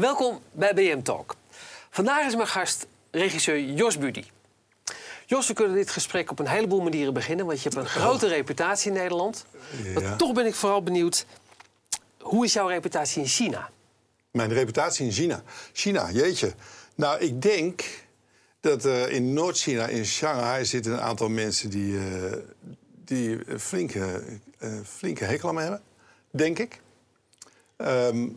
Welkom bij BM Talk. Vandaag is mijn gast regisseur Jos Buddy. Jos, we kunnen dit gesprek op een heleboel manieren beginnen, want je hebt een grote reputatie in Nederland. Ja. Maar toch ben ik vooral benieuwd, hoe is jouw reputatie in China? Mijn reputatie in China. China, jeetje. Nou, ik denk dat eh, in Noord-China, in Shanghai, zitten een aantal mensen die, eh, die flinke, eh, flinke hekel aan me hebben. Denk ik. Ehm,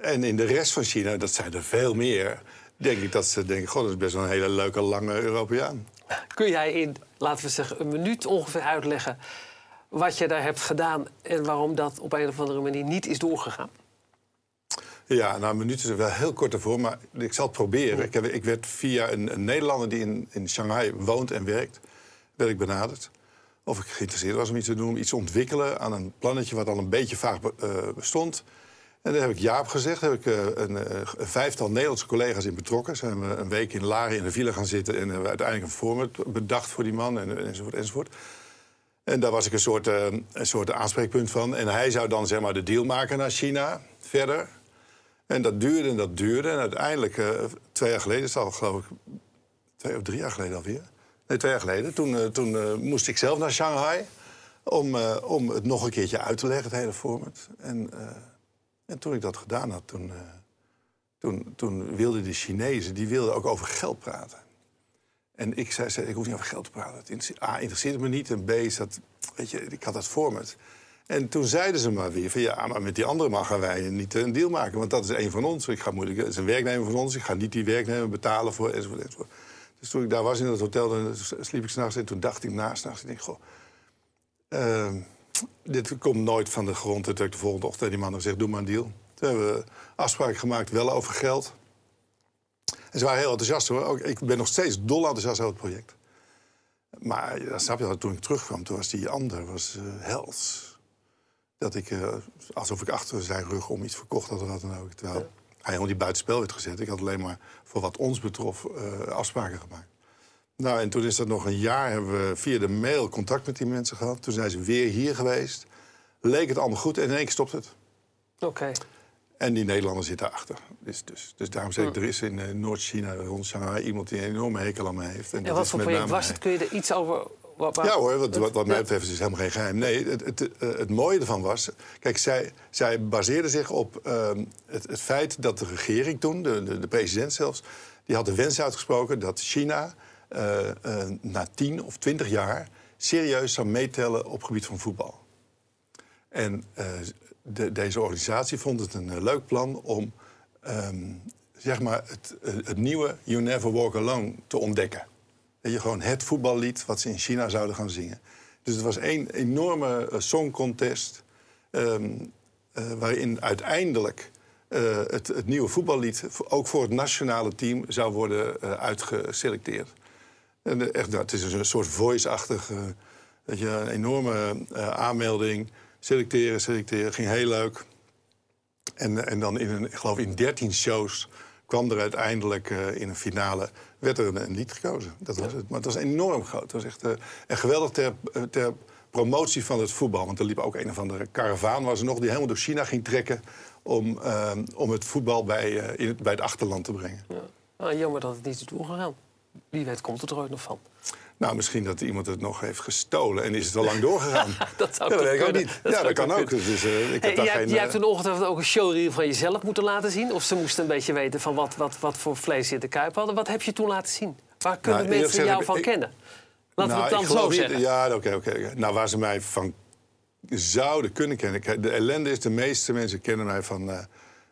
en in de rest van China, dat zijn er veel meer, denk ik dat ze denken: God, dat is best wel een hele leuke, lange Europeaan. Kun jij in, laten we zeggen, een minuut ongeveer uitleggen wat je daar hebt gedaan en waarom dat op een of andere manier niet is doorgegaan? Ja, nou, een minuut is er wel heel kort ervoor, maar ik zal het proberen. Ik, heb, ik werd via een, een Nederlander die in, in Shanghai woont en werkt, werd ik benaderd. Of ik geïnteresseerd was om iets te doen, iets te ontwikkelen aan een plannetje wat al een beetje vaag eh, bestond. En daar heb ik ja op gezegd. Daar heb ik eh, een, eh, een vijftal Nederlandse collega's in betrokken. Zijn we een week in Laren in de villa gaan zitten en hebben we uiteindelijk een format bedacht voor die man en, enzovoort enzovoort. En daar was ik een soort, eh, een soort aanspreekpunt van. En hij zou dan zeg maar de deal maken naar China verder. En dat duurde en dat duurde. En uiteindelijk, eh, twee jaar geleden, is al geloof ik twee of drie jaar geleden alweer. Nee, twee jaar geleden. Toen, eh, toen eh, moest ik zelf naar Shanghai om, eh, om het nog een keertje uit te leggen, het hele format. En, eh, en toen ik dat gedaan had, toen, eh, toen, toen wilden de Chinezen die wilden ook over geld praten. En ik zei, zei, ik hoef niet over geld te praten. Het A, interesseert me niet. En B, dat, weet je, ik had dat format. En toen zeiden ze maar weer van ja, maar met die andere gaan wij niet een deal maken. Want dat is een van ons. Ik ga moeilijk, het is een werknemer van ons. Ik ga niet die werknemer betalen voor enzovoort enzovoort. Dus toen ik daar was in dat hotel, dan sliep ik s'nachts en toen dacht ik naast nachts. Ik denk, goh, ehm, dit komt nooit van de grond. Heb ik de volgende ochtend die man gezegd, doe maar een deal. Toen hebben we afspraken gemaakt, wel over geld. En ze waren heel enthousiast hoor. Ook, ik ben nog steeds dol enthousiast over het project. Maar dan snap je dat toen ik terugkwam, toen was die ander was, eh, hels. Dat ik, eh, alsof ik achter zijn rug om iets verkocht had of wat dan ook. Terwijl hij helemaal niet buitenspel werd gezet. Ik had alleen maar voor wat ons betrof eh, afspraken gemaakt. Nou, en toen is dat nog een jaar, hebben we via de mail contact met die mensen gehad. Toen zijn ze weer hier geweest. Leek het allemaal goed en in één keer stopt het. Oké. En die Nederlander zit daarachter. Dus, dus, dus daarom zeg ik, er is in eh, Noord-China, rond Shanghai, iemand die een enorme hekel aan me heeft. En dat wat is voor project was het? Kun je er iets over... Wat, waar- Ja hoor, wat, wat, wat mij betreft is het helemaal geen geheim. Nee, het, het, eh, het mooie ervan was... Kijk, zij, zij baseerde zich op ehm, het, het feit dat de regering toen, de, de, de president zelfs... die had de wens uitgesproken dat China na 10 of 20 jaar... serieus zou meetellen op het gebied van voetbal. En eh, de, deze organisatie vond het een eh, leuk plan om... ehm, zeg maar het, eh, het nieuwe You Never Walk Alone te ontdekken. Weet je, gewoon het voetballied wat ze in China zouden gaan zingen. Dus het was één enorme eh, songcontest... ehm, eh, waarin uiteindelijk eh, het, het nieuwe voetballied... ook voor het nationale team zou worden eh, uitgeselecteerd. En, eh, echt, nou, het is een soort voice-achtig... eh, weet je, een enorme eh, aanmelding. Selecteren, selecteren, ging heel leuk. En, en dan in, een, ik geloof in 13 shows kwam er uiteindelijk eh, in een finale... werd er een, een lied gekozen. Dat was het. Maar het was enorm groot. Het was echt eh, en geweldig ter, eh, ter promotie van het voetbal. Want er liep ook een of andere karavaan was er nog... die helemaal door China ging trekken... om, eh, om het voetbal bij, eh, in het, bij het achterland te brengen. Ja. Ah, jammer dat het niet is doorgegaan. Wie weet komt het er ooit nog van. Nou, misschien dat iemand het nog heeft gestolen en is het al lang doorgegaan. Dat zou ja, dat weet ik ook kunnen. niet. Dat ja, dat kan ook. Dus, eh, ik heb Hey, daar jij, geen, jij eh, hebt een ongetwijfeld ook een showreel van jezelf moeten laten zien. Of ze moesten een beetje weten van wat, wat, wat voor vlees ze in de kuip hadden. Wat heb je toen laten zien? Waar kunnen Nou, eerlijk mensen jou van ik- kennen? Laten Nou, we ik het dan zo niet- zeggen. Ja, oké, oké. Nou, waar ze mij van zouden kunnen kennen. De ellende is, de meeste mensen kennen mij van... eh,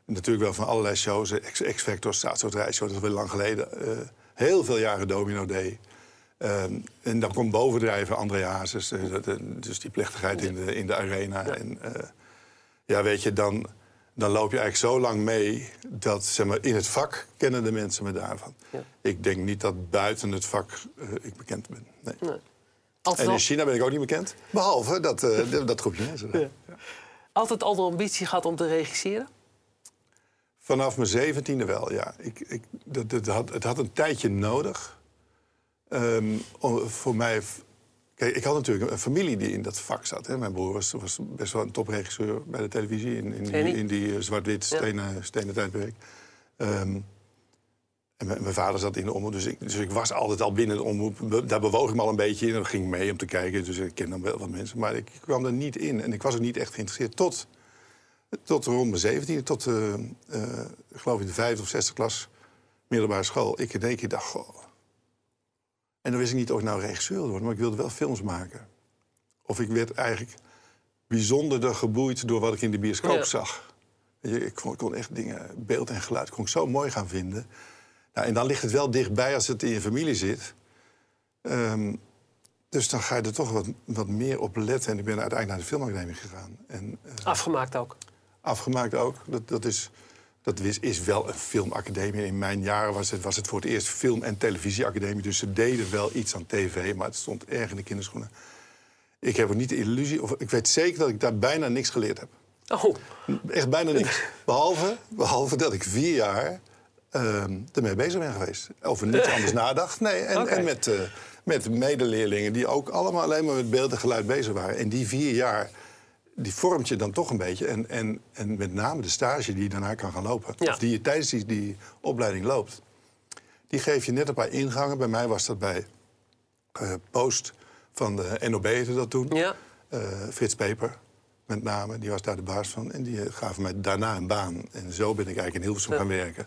natuurlijk wel van allerlei shows. eh, X- X-Factor, Staatsloterijshow, dat is wel lang geleden. eh, heel veel jaren Domino Day. Ehm, en dan komt bovendrijven André Hazes. eh, eh, dus die plechtigheid in de, in de arena. En, eh, ja, weet je, dan, dan loop je eigenlijk zo lang mee... dat zeg maar, in het vak kennen de mensen me daarvan. Ja. Ik denk niet dat buiten het vak ik bekend ben. Nee. Nee. En in China ben ik ook niet bekend. Behalve dat, eh, dat, dat groepje mensen. Ja. altijd al de ambitie gehad om te regisseren? Vanaf mijn zeventiende wel, ja. Ik, ik, dat, dat had, het had een tijdje nodig. Ehm, om- voor mij... Kijk, ik had natuurlijk een familie die in dat vak zat. Hè. Mijn broer was, was best wel een topregisseur bij de televisie... in, in, die, in die eh, zwart-wit Ja. stenen, stenen tijdperk. Ehm, en mijn, vader zat in de omroep, dus ik, dus ik was altijd al binnen de omroep. Daar bewoog ik me al een beetje in en ging mee om te kijken. Dus ik ken dan wel wat mensen. Maar ik kwam er niet in en ik was ook niet echt geïnteresseerd. Tot, tot rond mijn 17, tot ik geloof in de vijfde of zesde klas middelbare school. Ik in één keer dacht, goh. En dan wist ik niet of ik nou regisseur wilde worden, maar ik wilde wel films maken. Of ik werd eigenlijk bijzonderder geboeid door wat ik in de bioscoop Ja. zag. Weet je, ik kon, ik kon echt dingen, beeld en geluid, kon ik zo mooi gaan vinden. Nou, en dan ligt het wel dichtbij als het in je familie zit. Ehm, dus dan ga je er toch wat, wat meer op letten. En ik ben uiteindelijk naar de filmacademie gegaan. En eh, Afgemaakt ook. Afgemaakt ook. Dat, dat, is, dat is, is wel een filmacademie. In mijn jaren was het, was het voor het eerst film- en televisieacademie. Dus ze deden wel iets aan tv, maar het stond erg in de kinderschoenen. Ik heb ook niet de illusie, of ik weet zeker dat ik daar bijna niks geleerd heb. Oh, Echt bijna niks. Behalve, behalve dat ik vier jaar ehm, ermee bezig ben geweest. Over niets anders nadacht. Nee, en met, eh, met medeleerlingen die ook allemaal alleen maar met beeld en geluid bezig waren. En die vier jaar, die vormt je dan toch een beetje. En, en, en met name de stage die je daarna kan gaan lopen. Ja. Of die je tijdens die, die opleiding loopt. Die geef je net een paar ingangen. Bij mij was dat bij eh, Post van de NOB heette dat toen. ja. Eh, Frits Peper, met name, die was daar de baas van. En die eh, gaven mij daarna een baan. En zo ben ik eigenlijk in Hilversum Ja. gaan werken.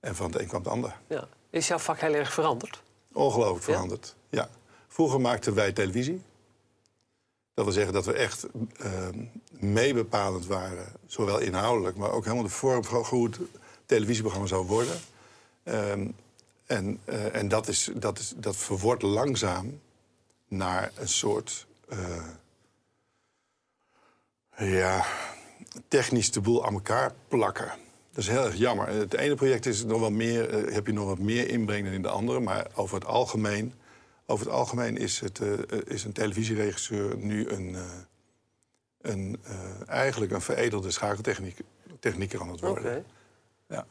En van het een kwam het ander. ja. Is jouw vak heel erg veranderd? Ongelooflijk veranderd. Ja. Vroeger maakten wij televisie. Dat wil zeggen dat we echt eh, meebepalend waren. Zowel inhoudelijk, maar ook helemaal de vorm van hoe het televisieprogramma zou worden. Ehm, en eh, en dat, is, dat, is, dat verwordt langzaam naar een soort... eh, ja, technisch de boel aan elkaar plakken. Dat is heel erg jammer. Het ene project is nog wat meer, eh, heb je nog wat meer inbreng dan in de andere. Maar over het algemeen, over het algemeen is, het, eh, eh, is een televisieregisseur nu een, eh, een, eigenlijk een veredelde schakeltechnieker aan het Oké. worden. Ja.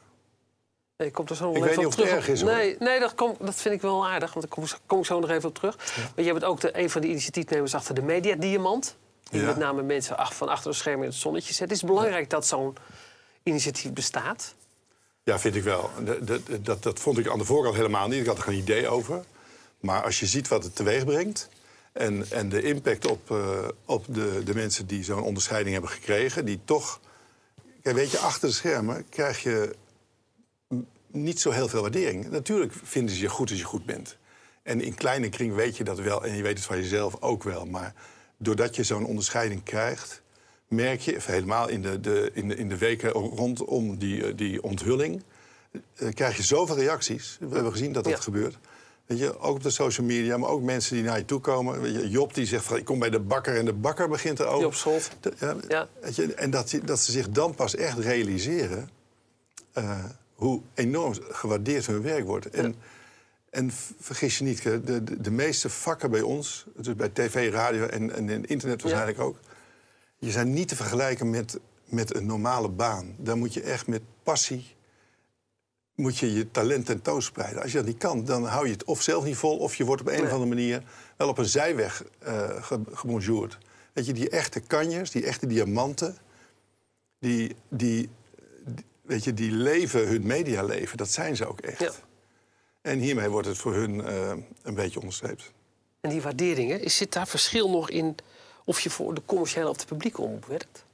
Nee, komt er zo nog Ik weet niet op of het terug. erg is, hoor. Nee, nee dat, kom, dat vind ik wel aardig, want daar kom, kom ik zo nog even op terug. Maar je bent ook de, een van de initiatiefnemers achter de Media Diamant. Die Ja. met name mensen ach- van achter de schermen in het zonnetje zet. Het is belangrijk dat zo'n initiatief bestaat. Ja, vind ik wel. Dat, dat, dat, dat vond ik aan de voorkant helemaal niet. Ik had er geen idee over. Maar als je ziet wat het teweeg brengt... en, en de impact op, eh, op de, de mensen die zo'n onderscheiding hebben gekregen... die toch... Kijk, weet je, achter de schermen krijg je niet zo heel veel waardering. Natuurlijk vinden ze je goed als je goed bent. En in kleine kring weet je dat wel. En je weet het van jezelf ook wel. Maar doordat je zo'n onderscheiding krijgt merk je, of helemaal in de, de, in de, in de weken rondom die, eh, die onthulling, eh, krijg je zoveel reacties. We hebben gezien dat dat Ja. gebeurt. Weet je, ook op de social media, maar ook mensen die naar je toe komen. Weet je, Job die zegt van ik kom bij de bakker en de bakker begint. Job Schold. De- ja, Ja. weet je, en dat, ze- dat ze zich dan pas echt realiseren eh, hoe enorm gewaardeerd hun werk wordt. En, en vergis je niet, de, de, de meeste vakken bij ons, dus bij tv, radio en, en in internet waarschijnlijk ook, je zijn niet te vergelijken met, met een normale baan. Daar moet je echt met passie moet je, je talent tentoonspreiden. Als je dat niet kan, dan hou je het of zelf niet vol... of je wordt op een of andere manier wel op een zijweg gebonjourd. Weet je, die echte kanjers, die echte diamanten... die, die, die- weet je, die leven hun medialeven, dat zijn ze ook echt. Ja. En hiermee wordt het voor hun eh, een beetje onderstreept. En die waarderingen, is zit daar verschil nog in of je voor de commerciële of de publieke omroep werkt?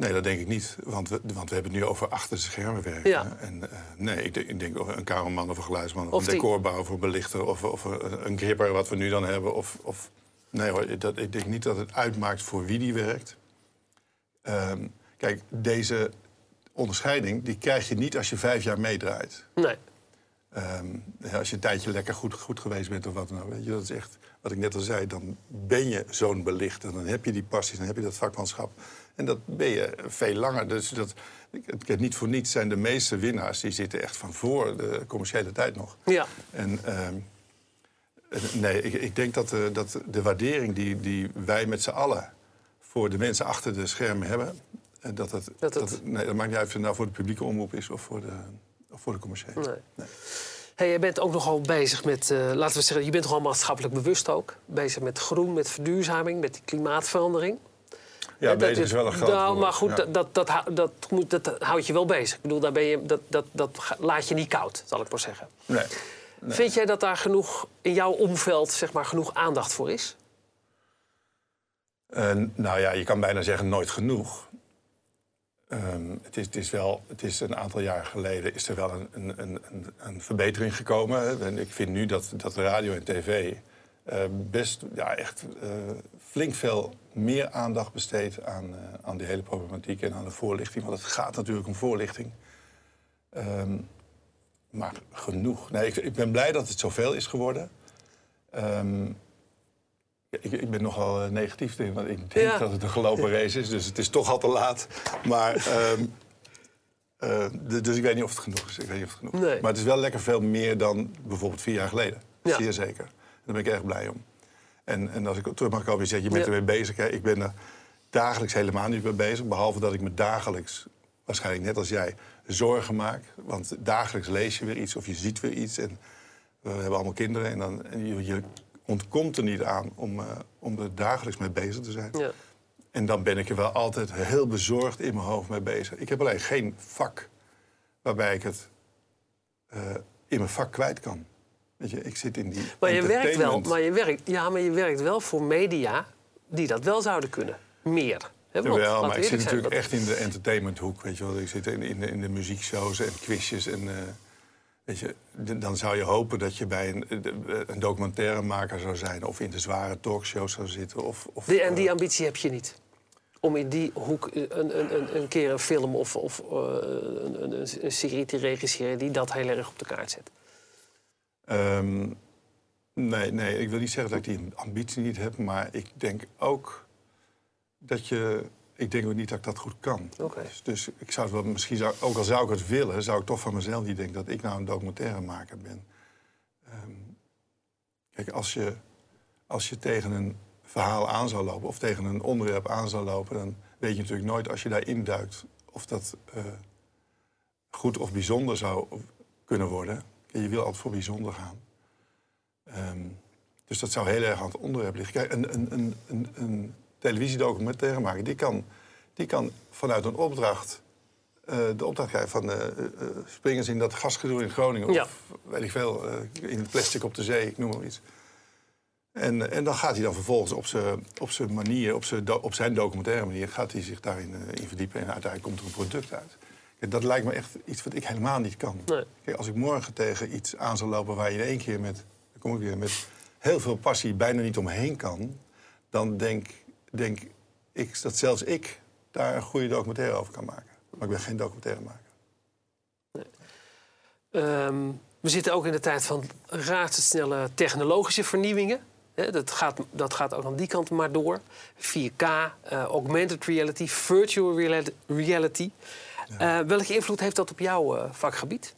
Nee, dat denk ik niet. Want we, want we hebben het nu over achter de schermen werken. Ja. En, eh, nee, ik denk, ik denk over een kamerman of een geluidsman... of, Of een of een belichter... of, of een, een gripper, wat we nu dan hebben. Of, of, nee hoor, dat, ik denk niet dat het uitmaakt voor wie die werkt. Ehm, kijk, deze onderscheiding die krijg je niet als je vijf jaar meedraait. Nee. Ehm, als je een tijdje lekker goed, goed geweest bent of wat dan ook. Weet je, dat is echt, wat ik net al zei, dan ben je zo'n belichter. Dan heb je die passie, dan heb je dat vakmanschap. En dat ben je veel langer. Dus dat, heb niet voor niets zijn de meeste winnaars... die zitten echt van voor de commerciële tijd nog. Ja. En ehm, eh, nee, ik, ik denk dat, de, dat de waardering die, die wij met z'n allen... voor de mensen achter de schermen hebben... eh, dat het, Dat dat het- nee, dat maakt niet uit of het nou voor de publieke omroep is... of voor de, voor de commerciële. Nee. Nee. Hey, je bent ook nogal bezig met, eh, laten we zeggen, je bent nogal maatschappelijk bewust ook. Bezig met groen, met verduurzaming, met die klimaatverandering. Ja, dat bezig is wel een groot Nou, maar goed, ja. dat, dat, dat, dat, moet, dat houdt je wel bezig. Ik bedoel, daar ben je, dat, dat, dat laat je niet koud, zal ik maar zeggen. Nee. Vind jij dat daar genoeg, in jouw omveld, zeg maar, genoeg aandacht voor is? Eh, nou ja, je kan bijna zeggen nooit genoeg. Ehm, het, is, het is wel, het is een aantal jaar geleden is er wel een, een, een, een- verbetering gekomen. En ik vind nu dat, dat radio en tv eh, best ja, echt eh, flink veel meer aandacht besteedt aan, eh, aan die hele problematiek en aan de voorlichting. Want het gaat natuurlijk om voorlichting. Ehm, maar genoeg. Nee, ik, ik ben blij dat het zoveel is geworden. Ehm, ik, ik ben nogal eh, negatief erin, want ik denk Ja. dat het een gelopen race is. Dus het is toch al te laat. Maar, ehm, eh, dus ik weet niet of het genoeg is. Ik weet niet of het genoeg. Nee. Maar het is wel lekker veel meer dan bijvoorbeeld vier jaar geleden. Ja. Zeer zeker. Daar ben ik erg blij om. En, en als ik terug mag komen, je zegt, je bent Ja. ermee bezig. Hè? Ik ben er dagelijks helemaal niet mee bezig. Behalve dat ik me dagelijks, waarschijnlijk net als jij, zorgen maak. Want dagelijks lees je weer iets of je ziet weer iets. En we hebben allemaal kinderen. En, dan, en je, je ontkomt er niet aan om, eh, om er dagelijks mee bezig te zijn. Ja. En dan ben ik er wel altijd heel bezorgd in mijn hoofd mee bezig. Ik heb alleen geen vak waarbij ik het eh, in mijn vak kwijt kan. Weet je, ik zit in die Maar je werkt wel, maar je werkt, ja, maar je werkt wel voor media die dat wel zouden kunnen. Meer. Hè, want, Jawel, maar ik zit zijn, natuurlijk dat- echt in de entertainmenthoek. Weet je wel. Ik zit in, in, de, in de muziekshows en quizjes. En, eh, weet je, d- dan zou je hopen dat je bij een, een documentairemaker zou zijn... of in de zware talkshows zou zitten. Of, of, Die, en eh, die ambitie heb je niet. Om in die hoek een, een, een, een keer een film of, of eh, een, een, een- een serie te regisseren die dat heel erg op de kaart zet. Ehm, nee, nee, ik wil niet zeggen dat ik die ambitie niet heb, maar ik denk ook dat je. Ik denk ook niet dat ik dat goed kan. Dus, dus ik zou het wel, misschien zou, ook al zou ik het willen, zou ik toch van mezelf niet denken dat ik nou een documentairemaker ben. Ehm, kijk, als je, als je tegen een verhaal aan zou lopen of tegen een onderwerp aan zou lopen, dan weet je natuurlijk nooit als je daar induikt of dat eh, goed of bijzonder zou kunnen worden. Je wil altijd voor bijzonder gaan. Ehm, dus dat zou heel erg aan het onderwerp liggen. Kijk, een, een, een, een, een televisiedocumentaire maken, die kan, die kan vanuit een opdracht eh, de opdracht krijgen van eh, eh, springen ze in dat gasgedoe in Groningen. Ja. Of weet ik veel, eh, in het plastic op de zee, ik noem maar iets. En, en dan gaat hij dan vervolgens op zijn, op zijn manier, op zijn, op zijn documentaire manier, gaat hij zich daarin eh, in verdiepen. En uiteindelijk komt er een product uit. Kijk, dat lijkt me echt iets wat ik helemaal niet kan. Nee. Kijk, als ik morgen tegen iets aan zou lopen waar je in één keer met, dan kom ik weer, met heel veel passie bijna niet omheen kan, dan denk, denk ik dat zelfs ik daar een goede documentaire over kan maken. Maar ik ben geen documentairemaker. Ehm, we zitten ook in de tijd van razendsnelle technologische vernieuwingen. Dat, gaat, dat gaat ook aan die kant maar door. 4K, eh, augmented reality, virtual reali- reality. Eh, welke invloed heeft dat op jouw eh, vakgebied?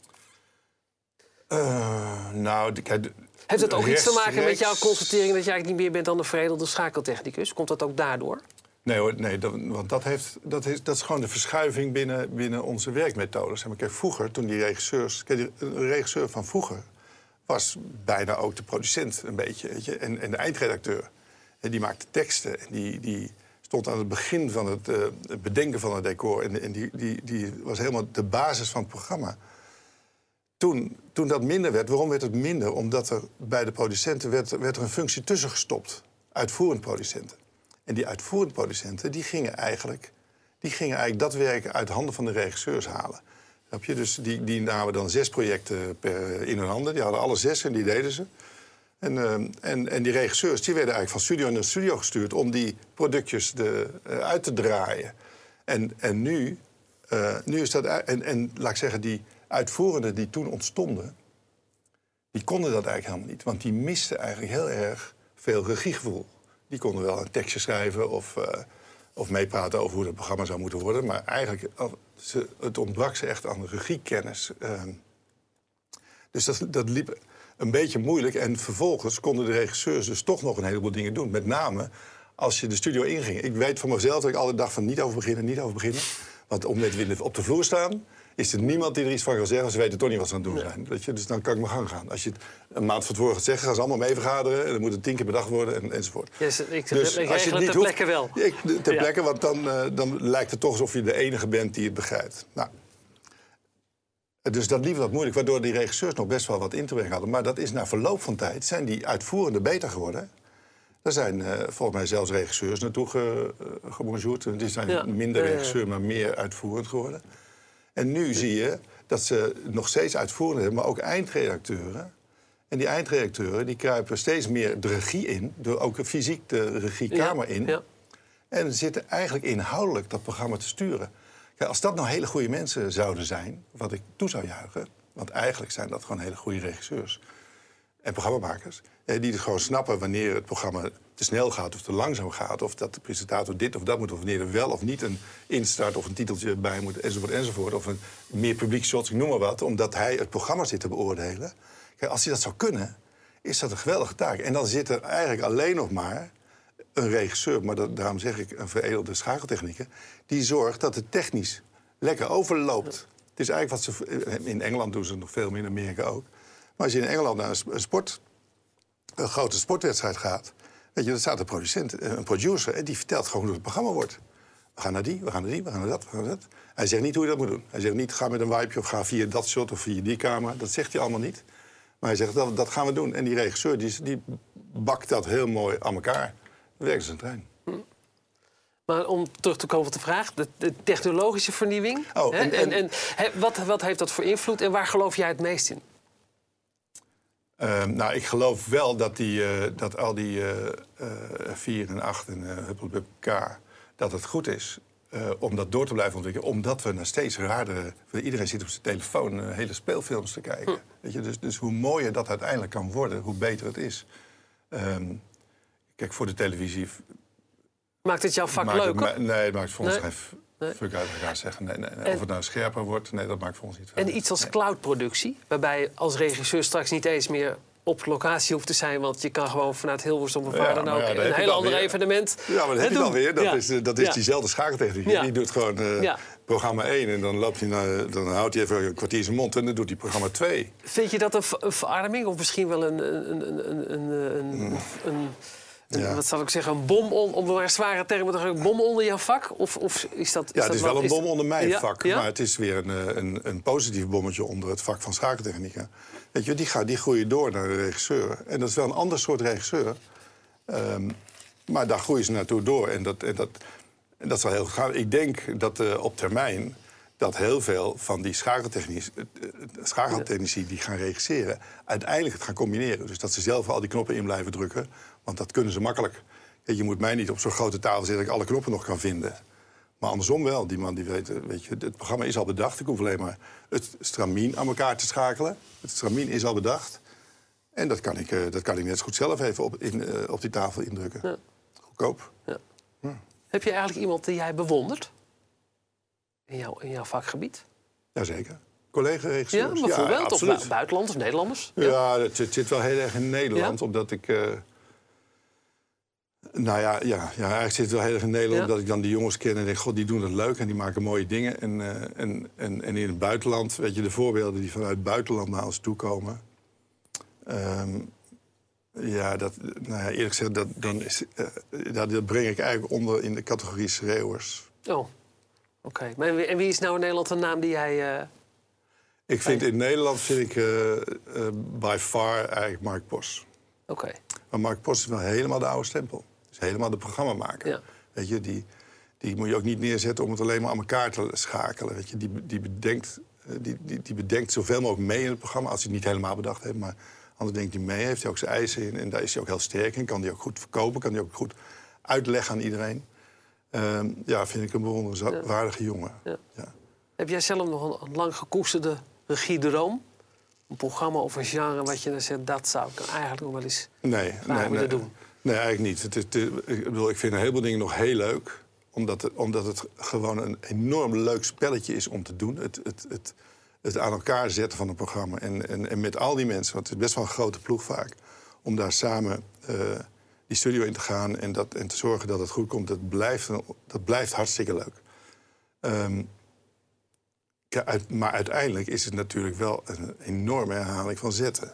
Nou, kijk, Heeft dat ook iets te maken met jouw constatering dat jij eigenlijk niet meer bent dan een veredelde schakeltechnicus? Komt dat ook daardoor? Nee hoor, nee, dat, want dat, heeft, dat, is, dat is gewoon de verschuiving binnen, binnen onze werkmethodes. Maar kijk, vroeger, toen die regisseurs... Kijk, een regisseur van vroeger was bijna ook de producent een beetje. Weet je? En, en de eindredacteur. En die maakte teksten en die, die stond aan het begin van het, eh, het bedenken van het decor. En, en die, die, die was helemaal de basis van het programma. Toen, toen dat minder werd, waarom werd het minder? Omdat er bij de producenten werd, werd er een functie tussen gestopt. Uitvoerend producenten. En die uitvoerend producenten die gingen, eigenlijk, die gingen eigenlijk dat werk uit handen van de regisseurs halen. Snap je? Dus die, die namen dan zes projecten per, in hun handen. Die hadden alle zes en die deden ze. En, eh, en, en die regisseurs die werden eigenlijk van studio naar studio gestuurd... om die productjes de, eh, uit te draaien. En, en nu, eh, nu is dat... En, en laat ik zeggen, die uitvoerenden die toen ontstonden... die konden dat eigenlijk helemaal niet. Want die misten eigenlijk heel erg veel regiegevoel. Die konden wel een tekstje schrijven of, eh, of meepraten over hoe het programma zou moeten worden. Maar eigenlijk, eh, ze, het ontbrak ze echt aan regiekennis. Ehm, dus dat, dat liep een beetje moeilijk. En vervolgens konden de regisseurs dus toch nog een heleboel dingen doen. Met name als je de studio inging. Ik weet van mezelf dat ik altijd dacht van niet over beginnen, niet over beginnen. Want om net op de vloer staan. Is er niemand die er iets van kan zeggen. Ze weten toch niet wat ze aan het doen zijn. Weet je? Dus dan kan ik mijn gang gaan. Als je het een maand van tevoren gaat zeggen, gaan ze allemaal mee vergaderen. En dan moet het tien keer per dag worden en, enzovoort. Yes, ik dus ik als je het niet ter plekke wel. Ik, ter plekke, want dan, uh, dan lijkt het toch alsof je de enige bent die het begrijpt. Nou, dus dat liep wat moeilijk, waardoor die regisseurs nog best wel wat in te brengen hadden. Maar dat is na verloop van tijd, zijn die uitvoerende beter geworden. Er zijn uh, volgens mij zelfs regisseurs naartoe ge, uh, Die zijn minder regisseur, maar meer uitvoerend geworden. En nu zie je dat ze nog steeds uitvoerend hebben, maar ook eindredacteuren. En die eindredacteuren die kruipen steeds meer de regie in, door ook fysiek de regiekamer in. Ja. En zitten eigenlijk inhoudelijk dat programma te sturen. Kijk, als dat nou hele goede mensen zouden zijn, wat ik toe zou juichen, want eigenlijk zijn dat gewoon hele goede regisseurs en programmamakers, die dus gewoon snappen wanneer het programma te snel gaat of te langzaam gaat, of dat de presentator dit of dat moet, of wanneer er wel of niet een instart of een titeltje bij moet, enzovoort, enzovoort, of een meer publiek shots, ik noem maar wat, omdat hij het programma zit te beoordelen. Kijk, als hij dat zou kunnen, is dat een geweldige taak. En dan zit er eigenlijk alleen nog maar een regisseur, maar daarom zeg ik een veredelde schakeltechnieker, die zorgt dat het technisch lekker overloopt. Het is eigenlijk wat ze. In Engeland doen ze nog veel meer, in Amerika ook. Maar als je in Engeland naar een, sport, een grote sportwedstrijd gaat, weet je, dan staat een producent, eh, een producer, en die vertelt gewoon hoe het programma wordt. We gaan naar die, we gaan naar die, we gaan naar dat, we gaan naar dat. Hij zegt niet hoe je dat moet doen. Hij zegt niet ga met een wipeje of ga via dat shot of via die camera. Dat zegt hij allemaal niet. Maar hij zegt dat, dat gaan we doen. En die regisseur die, die bakt dat heel mooi aan elkaar werkt zijn trein. Hm. Maar om terug te komen op de vraag, de, de technologische vernieuwing. Oh, en, en, en, wat, wat heeft dat voor invloed en waar geloof jij het meest in? Ehm, nou, ik geloof wel dat, die, uh, dat al die uh, 4 en 8 en uh, K... dat het goed is om dat door te blijven ontwikkelen. Omdat we naar steeds raardere... Iedereen zit op zijn telefoon hele speelfilms te kijken. Hm. Weet je, dus, dus hoe mooier dat uiteindelijk kan worden, hoe beter het is. Um, Kijk, voor de televisie... Maakt het jouw vak leuker? nee, het maakt voor ons geen nee. Fuck uit elkaar zeggen. Nee, nee, Of het nou scherper wordt, nee, dat maakt voor ons niet En iets als cloudproductie, waarbij als regisseur straks niet eens meer op locatie hoeft te zijn, want je kan gewoon vanuit Hilversum of waar dan ook een heel ander evenement. Ja, maar dat heb je dan weer. Dat is, dat is diezelfde schakeltechniek. Die doet gewoon uh, programma 1 en dan loopt hij naar, dan houdt hij even een kwartier zijn mond en dan doet hij programma 2. Vind je dat een, verarming of misschien wel een, een, een, een, een, een ja. Wat zal ik zeggen, een bom, on, om een zware termen te een bom onder jouw vak? Of, of is dat, is ja, het is wel een bom onder mijn vak, maar het is weer een, eh, een, een positief bommetje onder het vak van schakeltechniek. Weet je, die, gaat, die groeien door naar de regisseur. En dat is wel een ander soort regisseur. Um, maar daar groeien ze naartoe door. En dat, en dat, en dat wel heel gaaf. Ik denk dat uh, op termijn dat heel veel van die eh, schakeltechnici die gaan regisseren... uiteindelijk het gaan combineren. Dus dat ze zelf al die knoppen in blijven drukken. Want dat kunnen ze makkelijk. Je moet mij niet op zo'n grote tafel zitten dat ik alle knoppen nog kan vinden. Maar andersom wel. Die man die weet, eh, weet je, het programma is al bedacht. Ik hoef alleen maar het stramien aan elkaar te schakelen. Het stramien is al bedacht. En dat kan ik, uh, dat kan ik net zo goed zelf even op, in, uh, op die tafel indrukken. Ja. Goedkoop. Ja. Ja. Heb je eigenlijk iemand die jij bewondert? In, jouw, in jouw vakgebied? Jazeker. Collega-regisseurs. Ja, bijvoorbeeld? Of buitenlanders, Nederlanders? Ja, het, het, zit wel heel erg in Nederland. Omdat ik... Nou ja, ja, ja, eigenlijk zit het wel heel erg in Nederland dat ik dan die jongens ken en denk: God, die doen dat leuk en die maken mooie dingen. En, uh, en, en, en in het buitenland, weet je, de voorbeelden die vanuit het buitenland naar ons toe komen. Um, ja, dat, nou ja, eerlijk gezegd, dat, dan is, uh, dat breng ik eigenlijk onder in de categorie schreeuwers. Oh, oké. Okay. Maar en wie is nou in Nederland een naam die jij. Uh, ik vind in Nederland vind ik by far eigenlijk Mark Bos. Oké. Maar Mark Bos is wel helemaal de oude stempel helemaal de programma maken. Ja. Weet je, die, die moet je ook niet neerzetten om het alleen maar aan elkaar te schakelen. Weet je, die, die, bedenkt, eh, die, die, die bedenkt zoveel mogelijk mee in het programma, als hij het niet helemaal bedacht heeft. Maar anders denkt hij mee, heeft hij ook zijn eisen in. En daar is hij ook heel sterk in. Kan hij ook goed verkopen, kan hij ook goed uitleggen aan iedereen. Uh, ja, vind ik een bewonderenswaardige jongen. Ja. Ja. Heb jij zelf nog een, lang gekoesterde regiedroom? Een programma of een genre wat je dan zegt, dat zou ik eigenlijk nog wel eens nee, nee, nee, doen? Nee, eigenlijk niet. Het, ik, bedoel, ik vind een heleboel dingen nog heel leuk. Omdat het, omdat het gewoon een enorm leuk spelletje is om te doen. Het, het, het, het aan elkaar zetten van een programma. En, en, met al die mensen, want het is best wel een grote ploeg vaak. Om daar samen uh, die studio in te gaan en, dat, en te zorgen dat het goed komt. Dat blijft, dat blijft hartstikke leuk. Uit- maar uiteindelijk is het natuurlijk wel een enorme herhaling van zetten.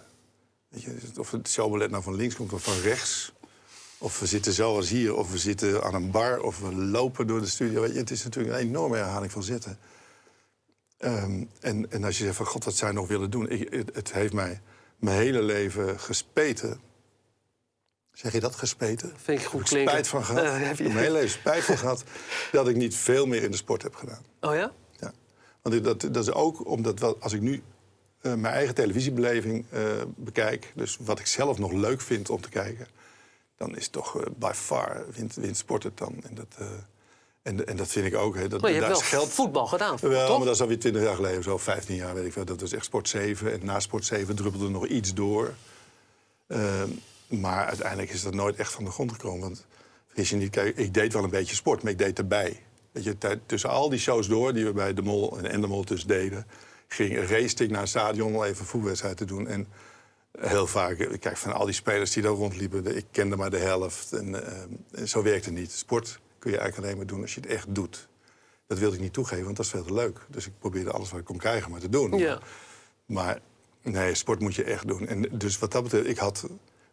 Weet je, of het showballet nou van links komt of van rechts. Of we zitten zoals hier, of we zitten aan een bar, of we lopen door de studio. Weet je, het is natuurlijk een enorme herhaling van zetten. Ehm, en, en als je zegt van god, wat je nog willen doen? Ik, het, het heeft mij mijn hele leven gespeten. Zeg je dat, gespeten? Vind ik goed Heb ik spijt van gehad. Eh, heb je- Mijn hele leven spijt van gehad dat ik niet veel meer in de sport heb gedaan. Oh ja? Ja. Want dat, dat is ook omdat wel, als ik nu eh, mijn eigen televisiebeleving eh, bekijk, dus wat ik zelf nog leuk vind om te kijken, dan is toch eh, by far wint, wint sport het dan. En dat, eh, en, en dat vind ik ook. Hè, dat, Maar je daar hebt is wel geld. voetbal gedaan, Wel, toch? maar dat is alweer 20 jaar geleden, zo 15 jaar weet ik wel. Dat was echt Sport 7. En na Sport 7 druppelde er nog iets door. Ehm, maar uiteindelijk is dat nooit echt van de grond gekomen. Want vergis je niet, kijk, ik deed wel een beetje sport, maar ik deed erbij. Weet je, tussen al die shows door die we bij De Mol en Endemol dus deden... ging race ik naar het stadion om even een voetbalwedstrijd te doen. En heel vaak, kijk, van al die spelers die daar rondliepen... ik kende maar de helft. En, eh, zo werkt het niet. Sport kun je eigenlijk alleen maar doen als je het echt doet. Dat wilde ik niet toegeven, want dat is veel te leuk. Dus ik probeerde alles wat ik kon krijgen maar te doen. Ja. Maar nee, sport moet je echt doen. En dus wat dat betreft, ik had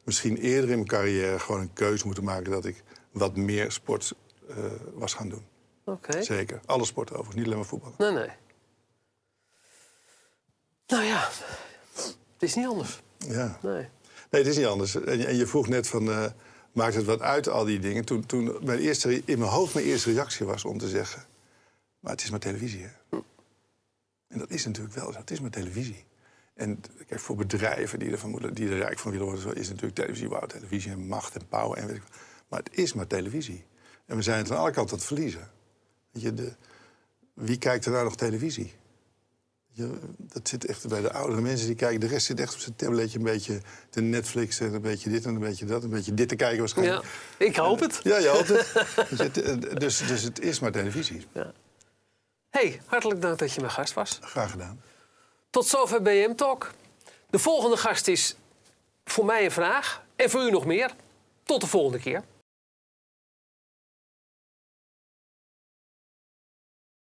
misschien eerder in mijn carrière gewoon een keuze moeten maken dat ik wat meer sport eh, was gaan doen. Oké. Zeker. Alle sporten overigens, niet alleen maar voetballen. Nee, nee. Nou ja, het is niet anders. Ja. Nee. Nee, het is niet anders. En, je- en je vroeg net van, eh, maakt het wat uit, al die dingen? Toen, toen mijn eerste, in mijn hoofd mijn eerste reactie was om te zeggen... maar het is maar televisie, hè? En dat is natuurlijk wel zo. Het is maar televisie. En kijk, voor bedrijven die, ervan moeten, die er rijk van willen worden... is natuurlijk televisie, wauw, televisie en macht en power en weet ik wat. Maar het is maar televisie. En we zijn het aan alle kanten aan het verliezen. Weet je, de, wie kijkt er nou nog televisie? Je, dat zit echt bij de oudere mensen die kijken. De rest zit echt op zijn tabletje een beetje te Netflix en een beetje dit en een beetje dat. Een beetje dit te kijken waarschijnlijk. Ja, ik hoop het. Ja, je hoopt het. dus, het eh, dus, dus het is maar televisie. hey, hartelijk dank dat je mijn gast was. Graag gedaan. Tot zover BM Talk. De volgende gast is voor mij een vraag en voor u nog meer. Tot de volgende keer.